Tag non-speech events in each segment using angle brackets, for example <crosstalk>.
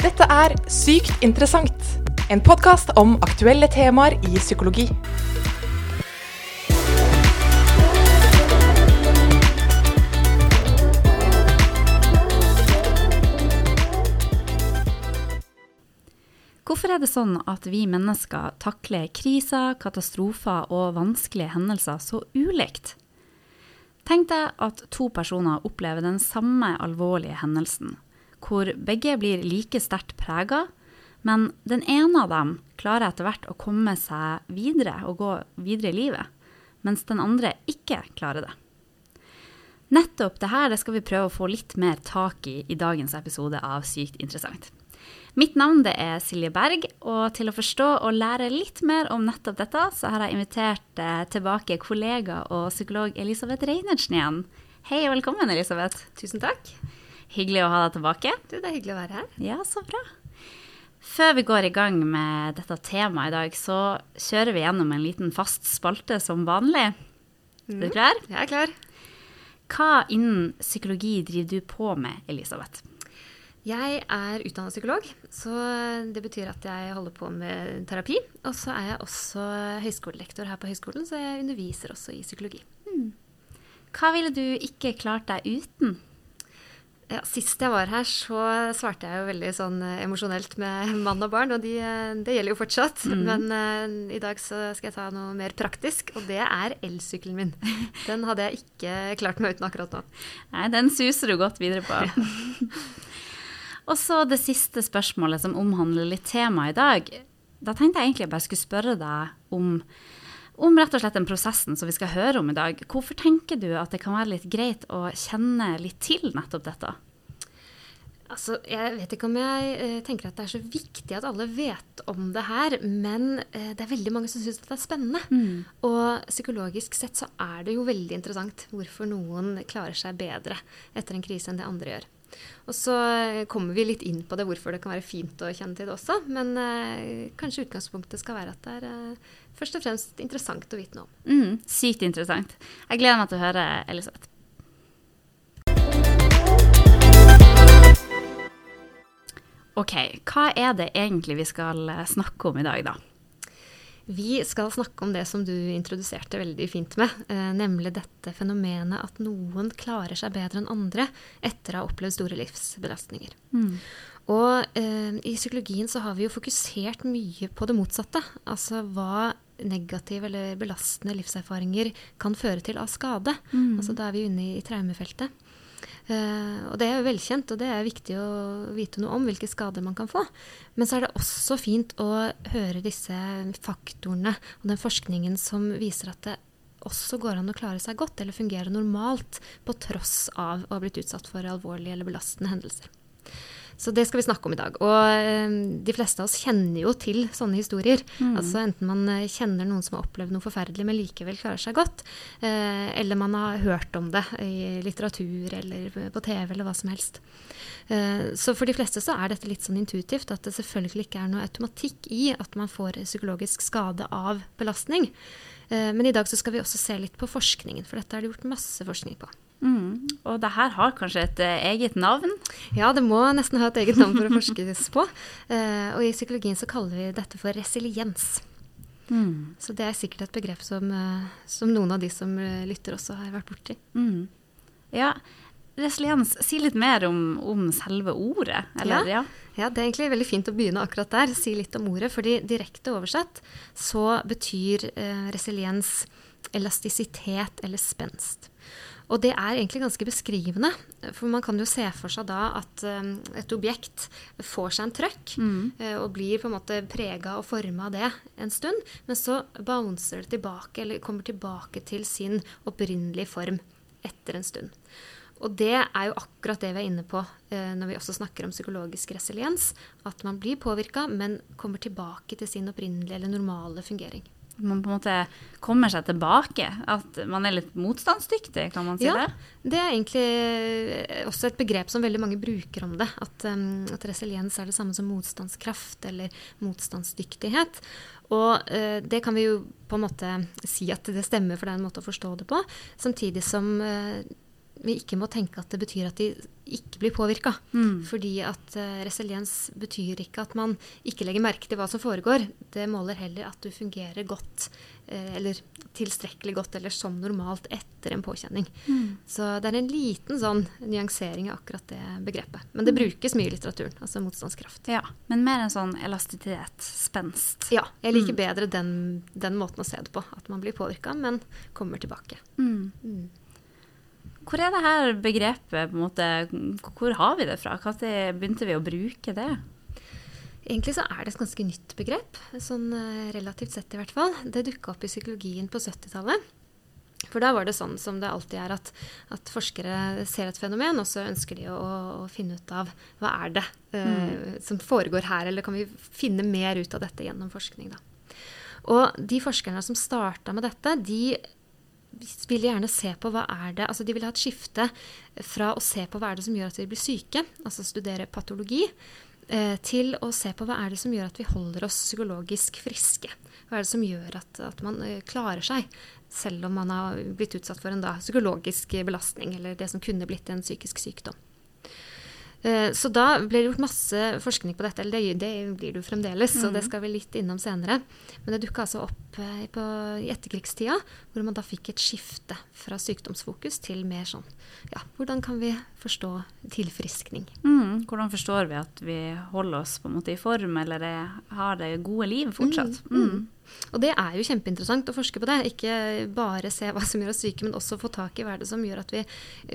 Dette er Sykt interessant, en podkast om aktuelle temaer i psykologi. Hvorfor er det sånn at vi mennesker takler kriser, katastrofer og vanskelige hendelser så ulikt? Tenk deg at to personer opplever den samme alvorlige hendelsen, hvor begge blir like sterkt prega, men den ene av dem klarer etter hvert å komme seg videre og gå videre i livet, mens den andre ikke klarer det. Nettopp det her skal vi prøve å få litt mer tak i i dagens episode av Sykt interessant. Mitt navn det er Silje Berg, og til å forstå og lære litt mer om nettopp dette, så har jeg invitert eh, tilbake kollega og psykolog Elisabeth Reinertsen igjen. Hei og velkommen, Elisabeth. Tusen takk. Hyggelig å ha deg tilbake. Du, det er hyggelig å være her. Ja, så bra. Før vi går i gang med dette temaet i dag, så kjører vi gjennom en liten fast spalte som vanlig. Er du klar? Jeg er klar. Hva innen psykologi driver du på med, Elisabeth? Jeg er utdannet psykolog, så det betyr at jeg holder på med terapi. Og så er jeg også høyskolelektor her på høyskolen, så jeg underviser også i psykologi. Hva ville du ikke klart deg uten? Ja, sist jeg var her, så svarte jeg jo veldig sånn eh, emosjonelt med <laughs> mann og barn, og de, eh, det gjelder jo fortsatt. Men uh, i dag så skal jeg ta noe mer praktisk, og det er elsykkelen min. <laughs> Den hadde jeg ikke klart meg uten akkurat nå. Nei, den suser du godt videre på. <laughs> Og så det siste spørsmålet som omhandler litt temaet i dag. Da tenkte jeg egentlig jeg bare skulle spørre deg om, om rett og slett den prosessen som vi skal høre om i dag. Hvorfor tenker du at det kan være litt greit å kjenne litt til nettopp dette? Altså, Jeg vet ikke om jeg eh, tenker at det er så viktig at alle vet om det her, men eh, det er veldig mange som syns det er spennende. Og psykologisk sett så er det jo veldig interessant hvorfor noen klarer seg bedre etter en krise enn det andre gjør. Og så kommer vi litt inn på det, hvorfor det kan være fint å kjenne til det også. Men eh, kanskje utgangspunktet skal være at det er eh, først og fremst interessant å vite noe om. Mm, sykt interessant. Jeg gleder meg til å høre Elisabeth. Ok, hva er det egentlig vi skal eh, snakke om i dag, da? Vi skal snakke om det som du introduserte veldig fint med, eh, nemlig dette fenomenet at noen klarer seg bedre enn andre etter å ha opplevd store livsbelastninger. Og eh, i psykologien så har vi jo fokusert mye på det motsatte. Altså hva negative eller belastende livserfaringer kan føre til av skade. Altså da er vi inne i traumefeltet. Eh, og det er jo velkjent, og det er viktig å vite noe om hvilke skader man kan få. Men så er det også fint å høre disse faktorene og den forskningen som viser at det også går an å klare seg godt eller fungere normalt på tross av å ha blitt utsatt for alvorlige eller belastende hendelser. Så det skal vi snakke om i dag. Og eh, de fleste av oss kjenner jo til sånne historier. Altså Enten man eh, kjenner noen som har opplevd noe forferdelig, men likevel klarer seg godt, eh, eller man har hørt om det i litteratur eller på TV eller hva som helst. Så for de fleste så er dette litt sånn intuitivt, at det selvfølgelig ikke er noe automatikk i at man får psykologisk skade av belastning. Men i dag så skal vi også se litt på forskningen, for dette er det gjort masse forskning på. Mm. Og det her har kanskje et eh, eget navn? Ja, det må nesten ha et eget navn for å forskes på. Uh, <laughs> og i psykologien så kaller vi dette for resiliens. Mm. Så det er sikkert et begrep som, uh, som noen av de som lytter også har vært borti. Mm. Ja, resiliens, si litt mer om, om selve ordet. Eller, ja. Ja, det er egentlig veldig fint å begynne akkurat der, si litt om ordet. fordi direkte oversatt så betyr uh, resiliens elastisitet eller spenst. Og det er egentlig ganske beskrivende, for man kan jo se for seg da at eh, et objekt får seg en trøkk mm. og blir på en måte prega og forma av det en stund, men så bouncer det tilbake, eller kommer tilbake til sin opprinnelige form etter en stund. Og det er jo akkurat det vi er inne på eh, når vi også snakker om psykologisk resiliens. At man blir påvirka, men kommer tilbake til sin opprinnelige eller normale fungering. Man på en måte kommer seg tilbake. At man er litt motstandsdyktig, kan man si Ja, det? det er egentlig eh, også et begrep som veldig mange bruker om det. At, um, at resiliens er det samme som motstandskraft eller motstandsdyktighet. Og eh, det kan vi jo på en måte si at det stemmer, for det er en måte å forstå det på. Samtidig som eh, vi ikke må tenke at det betyr at de ikke blir påvirka. Mm. Fordi at uh, resiliens betyr ikke at man ikke legger merke til hva som foregår. Det måler heller at du fungerer godt, uh, eller tilstrekkelig godt, eller som normalt etter en påkjenning. Mm. Så det er en liten sånn nyansering av akkurat det begrepet. Men det brukes mye i litteraturen, altså motstandskraft. Ja, men mer en sånn elastitet, spenst. Ja, jeg liker Mm. bedre den, den måten å se det på. At man blir påvirka, men kommer tilbake. Mm. Mm. Hvor er det her begrepet, måte, hvor har vi det fra? Når begynte vi å bruke det? Egentlig så er det et ganske nytt begrep, sånn eh, relativt sett i hvert fall. Det dukka opp i psykologien på 70-tallet. For da var det sånn som det alltid er, at, at forskere ser et fenomen, og så ønsker de å, å finne ut av hva er det eh, som foregår her, eller kan vi finne mer ut av dette gjennom forskning, da. Og de forskerne som starta med dette, de vil gjerne se på hva er det Altså de vil ha et skifte fra å se på hva er det som gjør at vi blir syke, altså studere patologi, eh, til å se på hva er det som gjør at vi holder oss psykologisk friske. Hva er det som gjør at, at man eh, klarer seg, selv om man har blitt utsatt for en da, psykologisk belastning, eller det som kunne blitt en psykisk sykdom. Eh, Så da ble det gjort masse forskning på dette, eller det, det blir det jo fremdeles, og det skal vi litt innom senere. Men det dukka altså opp eh, på, i etterkrigstida, hvor man da fikk et skifte fra sykdomsfokus til mer sånn ja, hvordan kan vi forstå tilfriskning? Mm. Hvordan forstår vi at vi holder oss på en måte i form, eller er, har det gode liv fortsatt? Mm, mm. Og det er jo kjempeinteressant å forske på det. Ikke bare se hva som gjør oss syke, men også få tak i hva det som gjør at vi,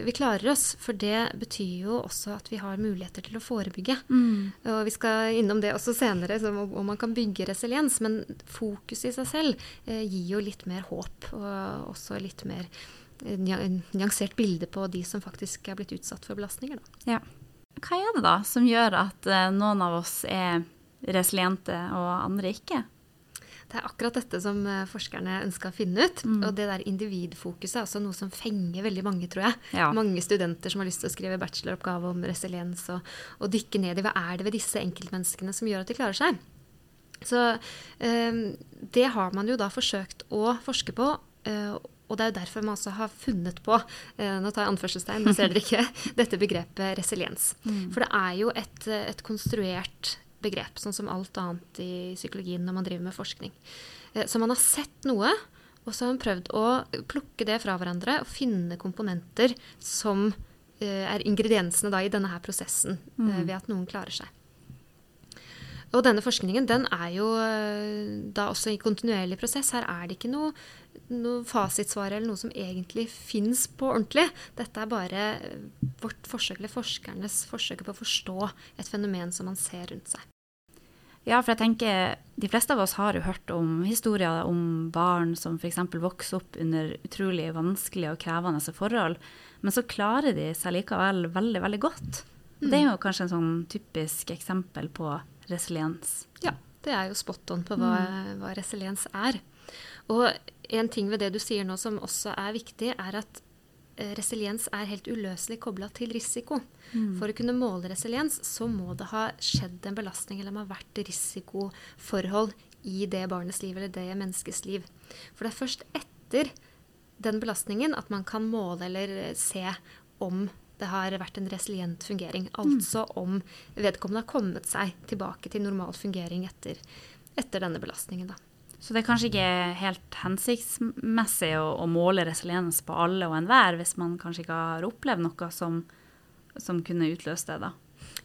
vi klarer oss. For det betyr jo også at vi har muligheter til å forebygge. Mm. Og vi skal innom det også senere, så om man kan bygge resiliens. Men fokus i seg selv eh, gir jo litt mer håp, og også litt mer nyansert bilde på de som faktisk er blitt utsatt for belastninger. Da. Ja. Hva er det da som gjør at eh, noen av oss er resiliente og andre ikke? Det er akkurat dette som eh, forskerne ønska å finne ut. Mm. Og det der individfokuset er også noe som fenger veldig mange, tror jeg. Ja. Mange studenter som har lyst til å skrive bacheloroppgave om resiliens og, og dykke ned i hva er det ved disse enkeltmenneskene som gjør at de klarer seg. Så eh, det har man jo da forsøkt å forske på. eh, og det er jo derfor man også har funnet på eh, nå tar jeg anførselstegn, det ser dere ikke, <laughs> dette begrepet resiliens. For det er jo et, et konstruert begrep, sånn som alt annet i psykologien når man driver med forskning. Eh, Så man har sett noe, og så har man prøvd å plukke det fra hverandre og finne komponenter som eh, er ingrediensene da i denne her prosessen eh, ved at noen klarer seg. Og denne forskningen den er jo da også i kontinuerlig prosess. Her er det ikke noe, noe fasitsvar eller noe som egentlig fins på ordentlig. Dette er bare eh, vårt forsøk, eller forskernes forsøk på å forstå et fenomen som man ser rundt seg. Ja, for jeg tenker de fleste av oss har jo hørt om historier om barn som f.eks. vokser opp under utrolig vanskelige og krevende forhold, men så klarer de seg likevel veldig, veldig godt. Det er jo kanskje en sånn typisk eksempel på resiliens. Ja, det er jo spot on på hva, hva resiliens er. Og en ting ved det du sier nå som også er viktig, er at eh, resiliens er helt uløselig kobla til risiko. For å kunne måle resiliens, så må det ha skjedd en belastning, eller det må ha vært risikoforhold i det barnets liv eller det menneskets liv. For det er først etter den belastningen at man kan måle eller eh, se om det har vært en resilient fungering. Altså om vedkommende har kommet seg tilbake til normal fungering etter, etter denne belastningen. Da. Så det er kanskje ikke helt hensiktsmessig å, å måle resiliens på alle og enhver, hvis man kanskje ikke har opplevd noe som, som kunne utløst det, da.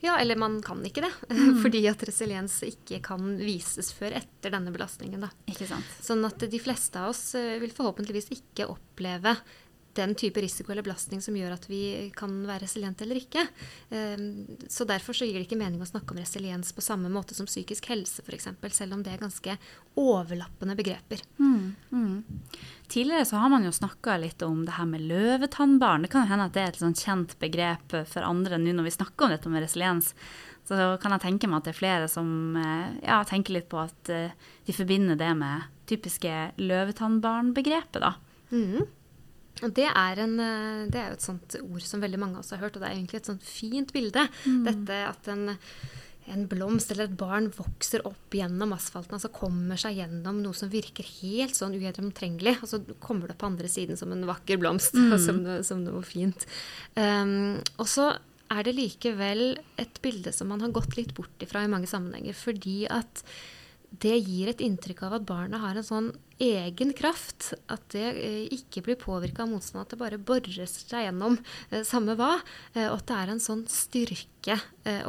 Ja, eller man kan ikke det. <laughs> Fordi at resiliens ikke kan vises før etter denne belastningen. Da. Ikke sant? Sånn at de fleste av oss eh, vil forhåpentligvis ikke oppleve den type risiko eller belastning som gjør at vi kan være resiliente eller ikke. Ehm, Så derfor så gir det ikke mening å snakke om resiliens på samme måte som psykisk helse f.eks., selv om det er ganske overlappende begreper. Mm, mm. Tidligere så har man jo snakka litt om det her med løvetannbarn. Det kan jo hende at det er et sånn kjent begrep for andre nå når vi snakker om dette med resiliens. Så kan jeg tenke meg at det er flere som eh, ja, tenker litt på at eh, de forbinder det med typiske løvetannbarn-begrepet, da. Mhm. Og det er, en, eh, det er jo et sånt ord som veldig mange av oss har hørt, og det er egentlig et sånt fint bilde. Dette at en en blomst eller et barn vokser opp gjennom asfalten, altså kommer seg gjennom noe som virker helt sånn ugjennomtrengelig, og så kommer det på andre siden som en vakker blomst, <laughs> mm. som, som, noe fint. Um, og så er det likevel et bilde som man har gått litt bort ifra i mange sammenhenger, fordi at det gir et inntrykk av at barna har en sånn egen kraft. At det eh, ikke blir påvirka av motstand, at det bare borer seg gjennom eh, samme hva. Eh, og at det er en sånn styrke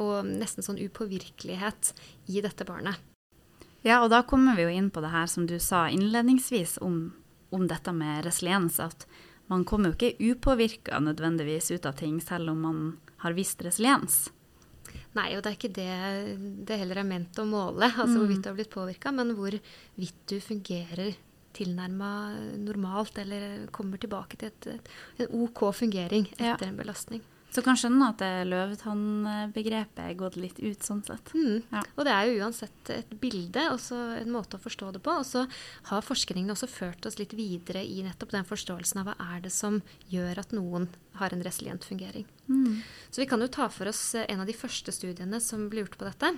og nesten sånn upåvirkelighet i dette barnet. Ja, og da kommer vi jo inn på det her som du sa innledningsvis om, om dette med resiliens. At man kommer jo ikke upåvirka nødvendigvis ut av ting, selv om man har visst resiliens. Nei, og det er ikke det det heller er ment å måle, altså mm. hvorvidt du har blitt påvirka, men hvorvidt du fungerer tilnærma normalt eller kommer tilbake til et, en OK fungering etter ja. en belastning. Så kan skjønne at løvetannbegrepet er gått litt ut sånn sett. Mm. Ja. Og det er jo uansett et bilde, og en måte å forstå det på. Og så har forskningen også ført oss litt videre i nettopp den forståelsen av hva er det som gjør at noen har en resilient fungering. Mm. Så vi kan jo ta for oss en av de første studiene som ble gjort på dette.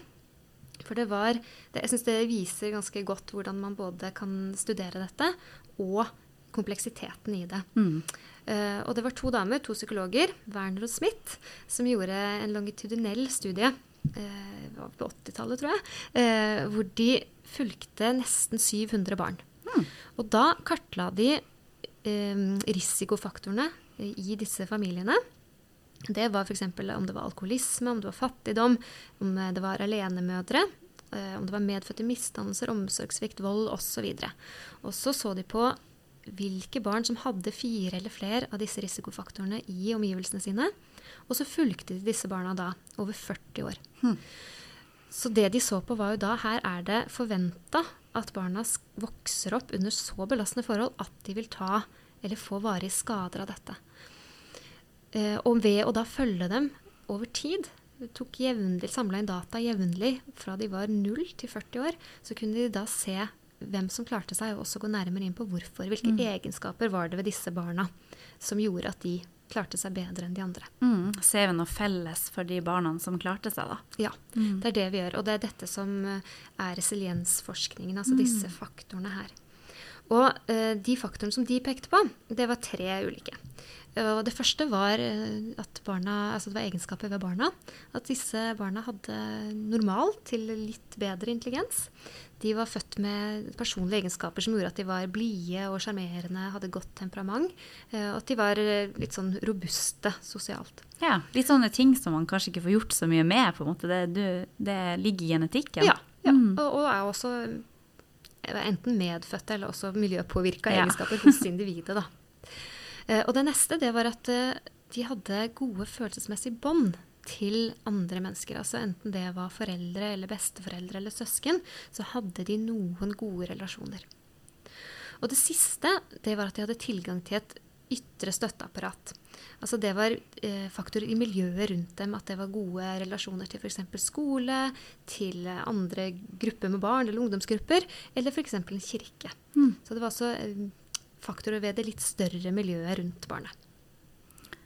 For det var det, Jeg syns det viser ganske godt hvordan man både kan studere dette og kompleksiteten i det. Mm. Uh, og det var to damer, to psykologer, Werner og Smith, som gjorde en longitudinell studie uh, på 80-tallet, tror jeg, uh, hvor de fulgte nesten 700 barn. Mm. Og da kartla de risikofaktorene i disse familiene. Det var f.eks. om det var alkoholisme, om det var fattigdom, om det var alenemødre, om det var medfødte misdannelser, omsorgssvikt, vold osv. Og så så de på hvilke barn som hadde fire eller flere av disse risikofaktorene i omgivelsene sine. Og så fulgte de disse barna da over 40 år. Hmm. Så det de så på, var jo da her er det forventa at barna vokser opp under så belastende forhold at de vil ta eller få varige skader av dette. Eh, og ved å da følge dem over tid, tok samla inn data jevnlig fra de var 0 til 40 år, så kunne de da se hvem som klarte seg, og også gå nærmere inn på hvorfor. Hvilke mm. egenskaper var det ved disse barna som gjorde at de klarte seg bedre enn de andre. Mm. Ser vi noe felles for de barna som klarte seg, da? Ja, mm. det er det vi gjør. Og det er dette som eh, er resiliensforskningen, altså mm. disse faktorene her. Og uh, de faktorene som de pekte på, det var tre ulike. Og det første var eh, at barna, altså det var egenskaper ved barna. At disse barna hadde normal til litt bedre intelligens. De var født med personlige egenskaper som gjorde at de var blide og sjarmerende, hadde godt temperament. Eh, og at de var eh, litt sånn robuste sosialt. Ja, Litt sånne ting som man kanskje ikke får gjort så mye med. på en måte. Det, det ligger i genetikken. Ja, ja. Mm. Og, og, er også enten medfødte eller også miljøpåvirka ja. egenskaper hos individet. da. Eh, og det neste det var at eh, de hadde gode følelsesmessige bånd til andre mennesker. Altså enten det var foreldre eller besteforeldre eller søsken, så hadde de noen gode relasjoner. Og det siste det var at de hadde tilgang til et ytre støtteapparat. Altså det var eh, faktorer i miljøet rundt dem. At det var gode relasjoner til f.eks. skole, til andre grupper med barn eller ungdomsgrupper, eller f.eks. en kirke. Mm. Så det var også eh, faktorer ved det litt større miljøet rundt barnet.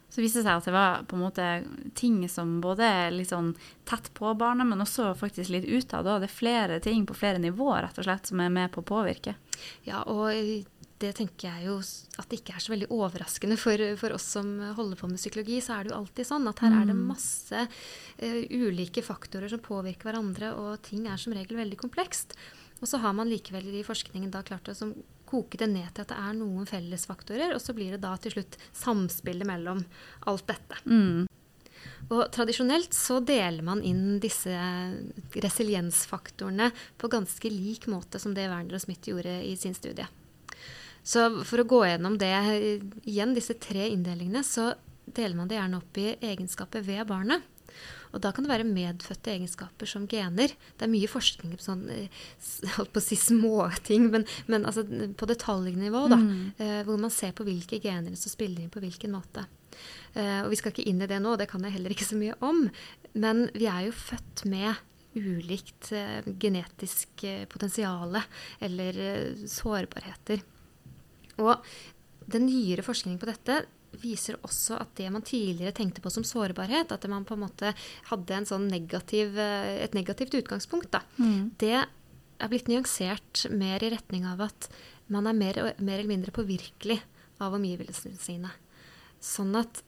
Så viste det seg at det var på en måte ting som både er litt sånn tett på barnet, men også faktisk litt utad. Det er flere ting på flere nivåer rett og slett som er med på å påvirke. Ja, og det tenker jeg jo at det ikke er så veldig overraskende for, for, oss som holder på med psykologi. Så er det jo alltid sånn at her er det mm. masse uh, ulike faktorer som påvirker hverandre, og ting er som regel veldig komplekst. Og så har man likevel i forskningen da klart å koke det ned til at det er noen fellesfaktorer, og så blir det da til slutt samspillet mellom alt dette. Mm. Og tradisjonelt så deler man inn disse resiliensfaktorene på ganske lik måte som det Werner og Smith gjorde i sin studie. Så for å gå gjennom det igjen, disse tre inndelingene, så deler man det gjerne opp i egenskaper ved barnet. Og da kan det være medfødte egenskaper som gener. Det er mye forskning på sånn eh, holdt på å si småting, men, men altså på detaljnivå, da. Mm. Eh, hvor man ser på hvilke gener som spiller inn på hvilken måte. Eh, og vi skal ikke inn i det nå, det kan jeg heller ikke så mye om. Men vi er jo født med ulikt genetisk potensial eller sårbarheter. Og den nyere forskningen på dette viser også at det man tidligere tenkte på som sårbarhet, at man på en måte hadde sånn negativ, eh, et negativt utgangspunkt, da, mm. det er blitt nyansert mer i retning av at man er mer, mer eller mindre påvirkelig av omgivelsene sine. Sånn at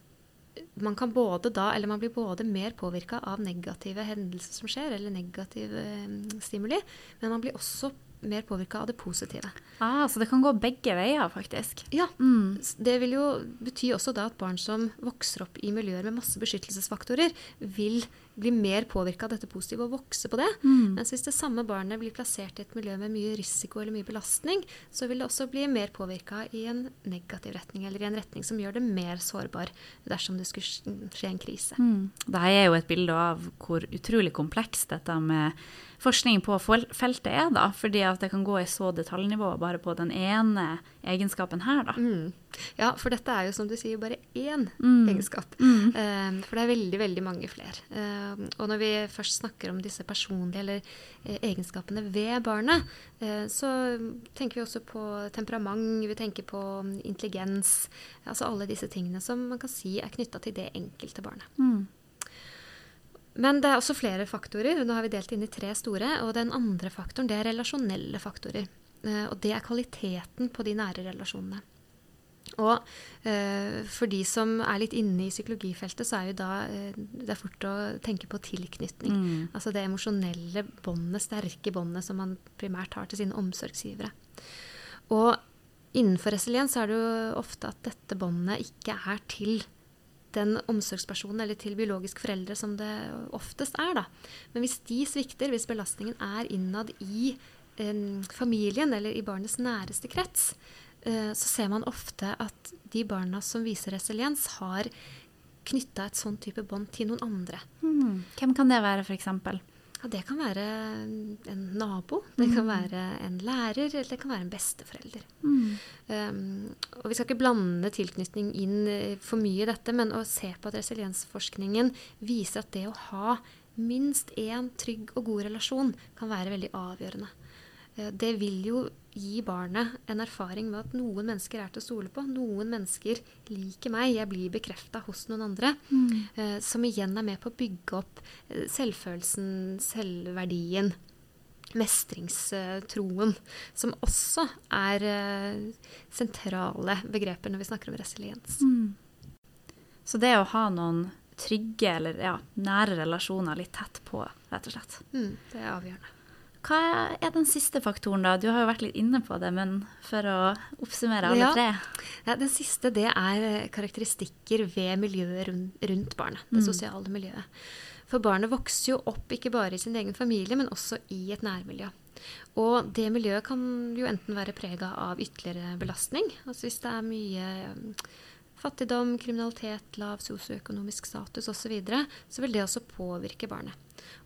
man kan både da, eller man blir både mer påvirka av negative hendelser som skjer, eller negative eh, stimuli, men man blir også mer påvirka av det positive. Ah, Så det kan gå begge veier, faktisk? Ja. Mm. Det vil jo bety også da at barn som vokser opp i miljøer med masse beskyttelsesfaktorer, vil bli mer påvirka av dette positive og vokse på det. Mm. Mens hvis det samme barnet blir plassert i et miljø med mye risiko eller mye belastning, så vil det også bli mer påvirka i en negativ retning, eller i en retning som gjør det mer sårbar dersom det skulle skje en krise. Mm. Dette er jo et bilde av hvor utrolig komplekst dette med forskning på feltet er, da. Fordi at det kan gå i så detaljnivå bare på den ene egenskapen her, da. Mm. Ja, for dette er jo som du sier bare én mm. egenskap. Mm. Uh, for det er veldig, veldig mange flere. Uh, og når vi først snakker om disse personlige eller uh, egenskapene ved barnet, så tenker vi også på temperament, vi tenker på intelligens. Altså alle disse tingene som man kan si er knytta til det enkelte barnet. Men det er også flere faktorer. Nå har vi delt inn i tre store. Og den andre faktoren det er relasjonelle faktorer. Eh, og det er kvaliteten på de nære relasjonene. Og eh, for de som er litt inne i psykologifeltet, så er jo da eh, det er fort å tenke på tilknytning. Mm. Altså det emosjonelle båndet, sterke båndet som man primært har til sine omsorgsgivere. Og innenfor resiliens er det jo ofte at dette båndet ikke er til den omsorgspersonen eller til biologiske foreldre som det oftest er. Da. Men hvis de svikter, hvis belastningen er innad i eh, familien eller i barnets næreste krets, eh, så ser man ofte at de barna som viser resiliens, har knytta et sånn type bånd til noen andre. Hmm. Hvem kan det være, f.eks.? Ja, det kan være en nabo, det kan mm. være en lærer, eller det kan være en besteforelder. Mm. Um, og vi skal ikke blande tilknytning inn eh, for mye i dette, men å se på at resiliensforskningen viser at det å ha minst én trygg og god relasjon kan være veldig avgjørende. Eh, det vil jo gi barnet en erfaring med at noen mennesker er til å stole på. Noen mennesker liker meg, jeg blir bekrefta hos noen andre. Mm. Eh, som igjen er med på å bygge opp eh, selvfølelsen, selvverdien, mestringstroen. Som også er sentrale begreper når vi snakker om resiliens. Mm. Så det å ha noen trygge eller ja, nære relasjoner litt tett på, rett og slett. Mm, det er avgjørende. Hva er den siste faktoren, da? Du har jo vært litt inne på det, men for å oppsummere alle ja. tre? Ja, Den siste det er karakteristikker ved miljøet rundt barnet. Det mm. sosiale miljøet. For barnet vokser jo opp ikke bare i sin egen familie, men også i et nærmiljø. Og det miljøet kan jo enten være prega av ytterligere belastning, altså hvis det er mye fattigdom, kriminalitet, lav sosioøkonomisk status osv., så, videre, så vil det også påvirke barnet.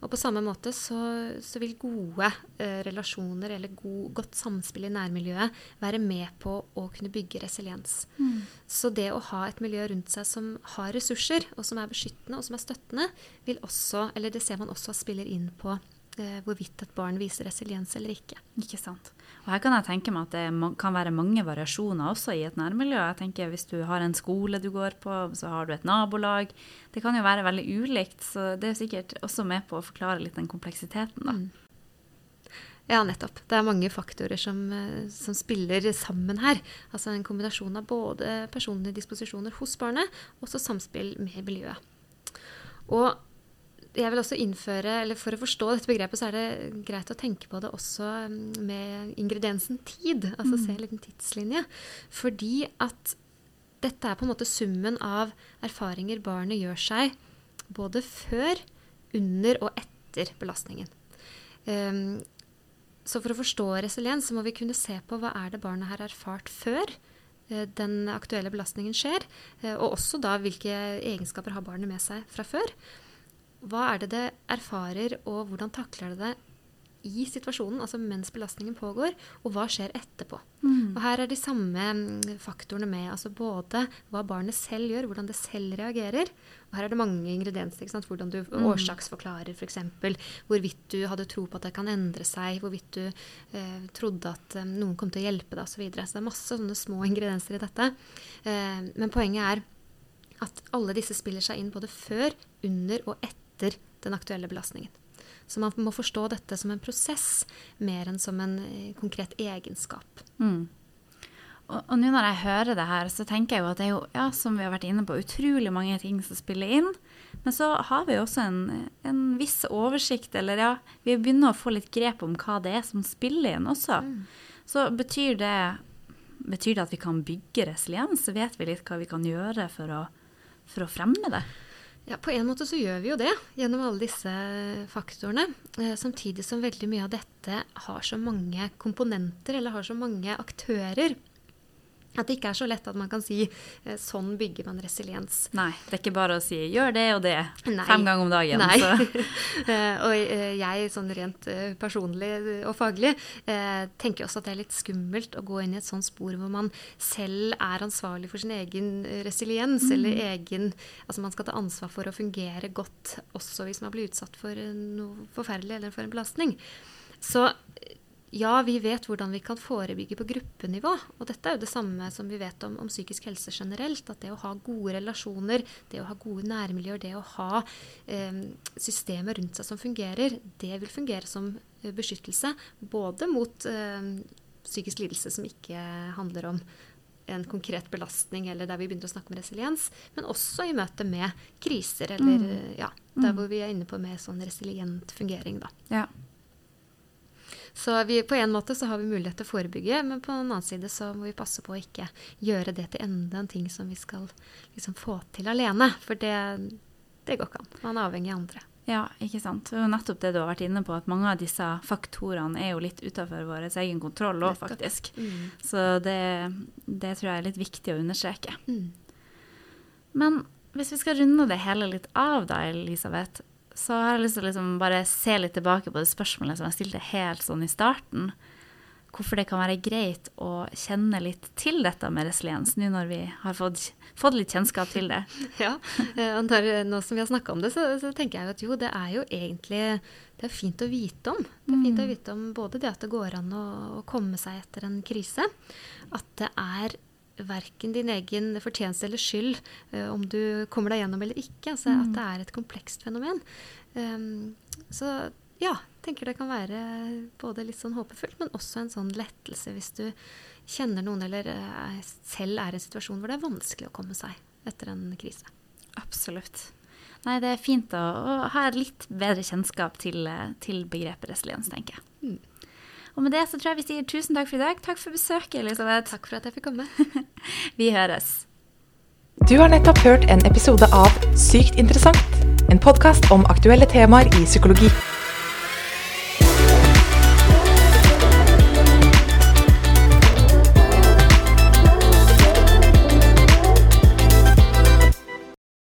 Og på samme måte så, så vil gode eh, relasjoner eller god, godt samspill i nærmiljøet være med på å kunne bygge resiliens. Mm. Så det å ha et miljø rundt seg som har ressurser, og som er beskyttende og som er støttende, vil også, eller det ser man også spiller inn på hvorvidt et barn viser resiliens eller ikke. Ikke sant. Og her kan jeg tenke meg at det kan være mange variasjoner også i et nærmiljø. Jeg tenker Hvis du har en skole du går på, så har du et nabolag. Det kan jo være veldig ulikt, så det er sikkert også med på å forklare litt den kompleksiteten. da. Mm. Ja, nettopp. Det er mange faktorer som, eh, som, spiller sammen her. Altså en kombinasjon av både personlige disposisjoner hos barnet og så samspill med miljøet. Og jeg vil også innføre, eller For å forstå dette begrepet så er det greit å tenke på det også mm, med ingrediensen tid. Altså mm. se en liten tidslinje. Fordi at dette er på en måte summen av erfaringer barnet gjør seg både før, under og etter belastningen. Um, så for å forstå resiliens så må vi kunne se på hva er det barnet har erfart før uh, den aktuelle belastningen skjer, uh, og også da hvilke egenskaper har barnet med seg fra før. Hva er det det erfarer, og hvordan takler det det i situasjonen, altså mens belastningen pågår, og hva skjer etterpå. Mm. Og Her er de samme mm, faktorene med. altså Både hva barnet selv gjør, hvordan det selv reagerer. Og her er det mange ingredienser. Hvordan du mm. årsaksforklarer f.eks. Hvorvidt du hadde tro på at det kan endre seg. Hvorvidt du eh, trodde at eh, noen kom til å hjelpe deg osv. Så, videre. så det er masse sånne små ingredienser i dette. Eh, men poenget er at alle disse spiller seg inn både før, under og etter den aktuelle belastningen. Så man må forstå dette som en prosess mer enn som en eh, konkret egenskap. Mm. Og, og nå når jeg hører det her, så tenker jeg jo at det er jo, ja, som vi har vært inne på, utrolig mange ting som spiller inn. Men så har vi også en, en viss oversikt, eller ja, vi begynner å få litt grep om hva det er som spiller inn også. Mm. Så betyr det, betyr det at vi kan bygge resiliens? Vet vi litt hva vi kan gjøre for å, for å fremme det? Ja, På en måte så gjør vi jo det gjennom alle disse faktorene. Eh, samtidig som veldig mye av dette har så mange komponenter, eller har så mange aktører. At det ikke er så lett at man kan si eh, sånn bygger man resiliens. Nei, det er ikke bare å si gjør det og det Nei. fem ganger om dagen. Nei. <laughs> Eh, og eh, jeg sånn rent personlig og faglig tenker også at det er litt skummelt å gå inn i et sånt spor hvor man selv er ansvarlig for sin egen resiliens, mm. eller egen Altså man skal ta ansvar for å fungere godt også hvis man blir utsatt for noe forferdelig eller for en belastning. Så ja, vi vet hvordan vi kan forebygge på gruppenivå. Og dette er jo det samme som vi vet om, om, psykisk helse generelt. At det å ha gode relasjoner, det å ha gode nærmiljøer, det å ha eh, systemer rundt seg som fungerer, det vil fungere som eh, beskyttelse. Både mot eh, psykisk lidelse som ikke handler om en konkret belastning, eller der vi begynner å snakke om resiliens, men også i møte med kriser, eller mm. ja, der mm. hvor vi er inne på mer sånn resilient fungering, da. Ja. Så vi, på en måte så har vi mulighet til å forebygge, men på en annen side så må vi passe på å ikke gjøre det til enda en ting som vi skal liksom få til alene. For det, det går ikke an. Man er avhengig av andre. Ja, ikke sant. Er nettopp det du har vært inne på, at mange av disse faktorene er jo litt utenfor vår egen kontroll òg, faktisk. Mm. Så det, det, tror jeg er litt viktig å understreke. Mm. Men hvis vi skal runde det hele litt av da, Elisabeth, så har jeg lyst til å liksom bare se litt tilbake på det spørsmålet som jeg stilte helt sånn i starten. Hvorfor det kan være greit å kjenne litt til dette med resiliens, nå når vi har fått, fått litt kjennskap til det. <laughs> Ja, eh, når, nå som vi har snakka om det, så, så, tenker jeg at jo, det er jo egentlig det er fint å vite om. Det er fint å mm. vite om både det at det går an å, å komme seg etter en krise, at det er verken din egen fortjeneste eller skyld uh, om du kommer deg gjennom eller ikke. Altså mm. At det er et komplekst fenomen. Um, så ja, tenker det kan være både litt sånn håpefullt, men også en sånn lettelse hvis du kjenner noen eller uh, selv er i en situasjon hvor det er vanskelig å komme seg etter en krise. Absolutt. Nei, det er fint å, å ha litt bedre kjennskap til, eh, til begrepet resiliens, tenker jeg. Mm. Og med det så tror jeg vi sier tusen takk for i dag. Takk for besøket, Elisabeth. Takk for at jeg fikk komme. <laughs> vi høres. Du har nettopp hørt en episode av Sykt interessant. En podkast om aktuelle temaer i psykologi.